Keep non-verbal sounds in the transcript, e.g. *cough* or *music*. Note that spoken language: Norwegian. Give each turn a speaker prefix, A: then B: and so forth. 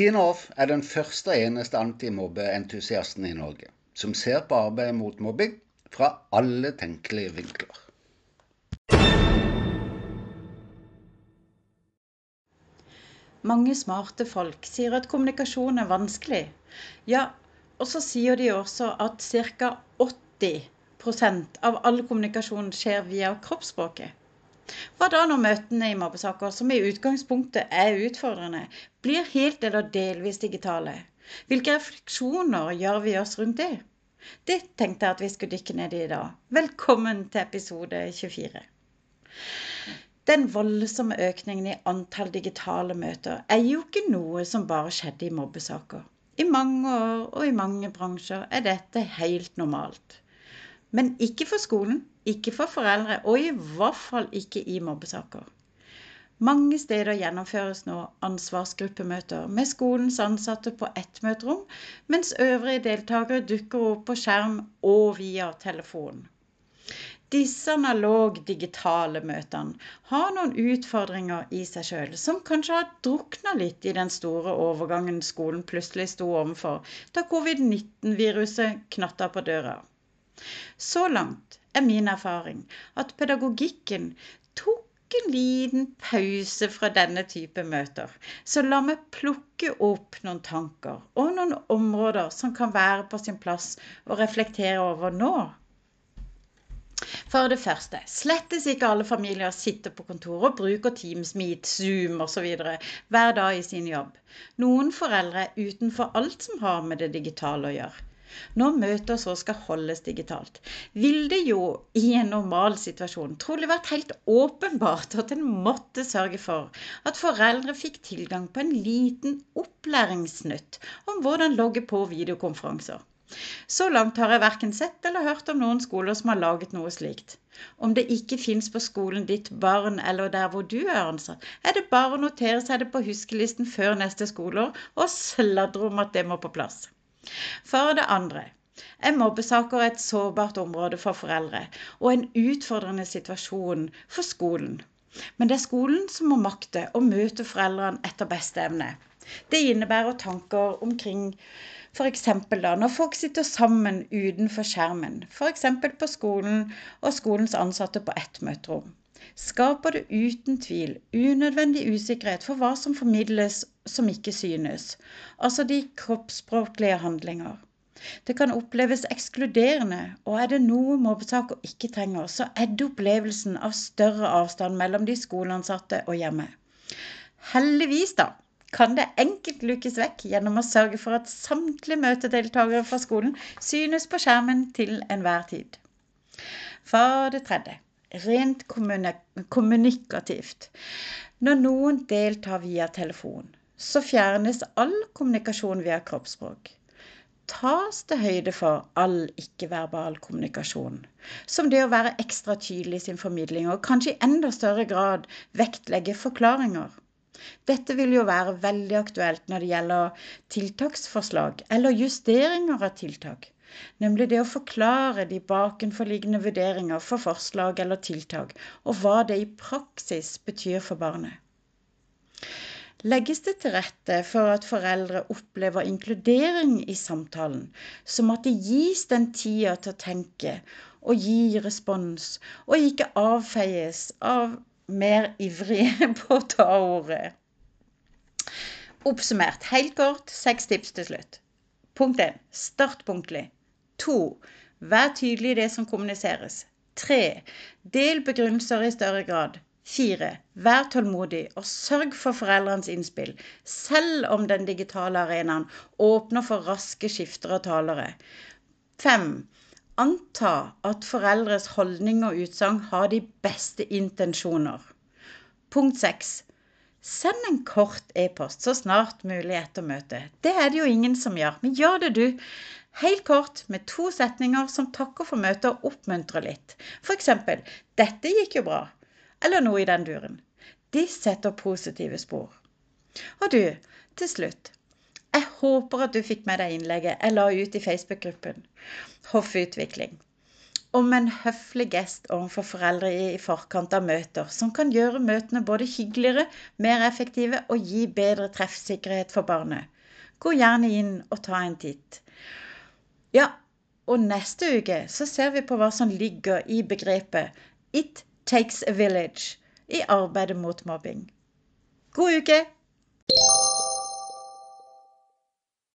A: Tina Off er den første og eneste antimobbeentusiasten i Norge som ser på arbeidet mot mobbing fra alle tenkelige vinkler.
B: Mange smarte folk sier at kommunikasjon er vanskelig. Ja, og så sier de også at ca. 80% av all kommunikasjon skjer via kroppsspråket. Hva da når møtene i mobbesaker, som i utgangspunktet er utfordrende, blir helt eller delvis digitale? Hvilke refleksjoner gjør vi oss rundt det? Det tenkte jeg at vi skulle dykke ned i i dag. Velkommen til episode 24. Den voldsomme økningen i antall digitale møter er jo ikke noe som bare skjedde i mobbesaker. I mange år og i mange bransjer er dette helt normalt. Men ikke for skolen, ikke for foreldre, og i hvert fall ikke i mobbesaker. Mange steder gjennomføres nå ansvarsgruppemøter med skolens ansatte på ett møterom, mens øvrige deltakere dukker opp på skjerm og via telefon. Disse analog digitale møtene har noen utfordringer i seg sjøl, som kanskje har drukna litt i den store overgangen skolen plutselig sto overfor da covid-19-viruset knatta på døra. Så langt er min erfaring at pedagogikken tok en liten pause fra denne type møter. Så la meg plukke opp noen tanker og noen områder som kan være på sin plass å reflektere over nå. For det første, slettes ikke alle familier sitter på kontor og bruker Teams, Meet, Zoom osv. hver dag i sin jobb. Noen foreldre er utenfor alt som har med det digitale å gjøre. Når møter så skal holdes digitalt, vil det jo i en normal situasjon trolig vært helt åpenbart at en måtte sørge for at foreldre fikk tilgang på en liten opplæringssnutt om hvordan logge på videokonferanser. Så langt har jeg verken sett eller hørt om noen skoler som har laget noe slikt. Om det ikke fins på skolen ditt barn eller der hvor du er ansatt, er det bare å notere seg det på huskelisten før neste skoleår og sladre om at det må på plass. For det andre er mobbesaker et sårbart område for foreldre og en utfordrende situasjon for skolen. Men det er skolen som må makte å møte foreldrene etter beste evne. Det innebærer tanker omkring f.eks. da når folk sitter sammen utenfor skjermen, f.eks. på skolen og skolens ansatte på ett møterom skaper det uten tvil unødvendig usikkerhet for hva som formidles som ikke synes, altså de kroppsspråklige handlinger. Det kan oppleves ekskluderende, og er det noe mobbesaker ikke trenger, så er det opplevelsen av større avstand mellom de skoleansatte og hjemme. Heldigvis, da, kan det enkelt lukes vekk gjennom å sørge for at samtlige møtedeltakere fra skolen synes på skjermen til enhver tid. For det tredje rent kommunikativt. Når noen deltar via telefon, så fjernes all kommunikasjon via kroppsspråk. Tas det høyde for all ikke-verbal kommunikasjon, som det å være ekstra tydelig i sin formidling, og kanskje i enda større grad vektlegge forklaringer. Dette vil jo være veldig aktuelt når det gjelder tiltaksforslag eller justeringer av tiltak nemlig det å forklare de bakenforliggende vurderinger for forslag eller tiltak, og hva det i praksis betyr for barnet. Legges det til rette for at foreldre opplever inkludering i samtalen, som at det gis den tida til å tenke og gi respons, og ikke avfeies av mer ivrige *laughs* på å ta ordet. Oppsummert helt kort seks tips til slutt. Punkt 1. Start punktlig. 2. Vær tydelig i det som kommuniseres. 3. Del begrunnelser i større grad. 4. Vær tålmodig og sørg for foreldrenes innspill, selv om den digitale arenaen åpner for raske skifter av talere. 5. Anta at foreldres holdning og utsagn har de beste intensjoner. Punkt 6. Send en kort e-post så snart mulig etter møtet. Det er det jo ingen som gjør, men gjør det du. Helt kort med to setninger som takker for møtet og oppmuntrer litt. F.eks.: 'Dette gikk jo bra', eller noe i den duren. De setter positive spor. Og du, til slutt. Jeg håper at du fikk med deg innlegget jeg la ut i Facebook-gruppen Hoffutvikling. Om en høflig gest overfor foreldre i forkant av møter, som kan gjøre møtene både hyggeligere, mer effektive og gi bedre treffsikkerhet for barnet. Gå gjerne inn og ta en titt. Ja, og neste uke så ser vi på hva som ligger i begrepet It takes a village i arbeidet mot mobbing. God uke!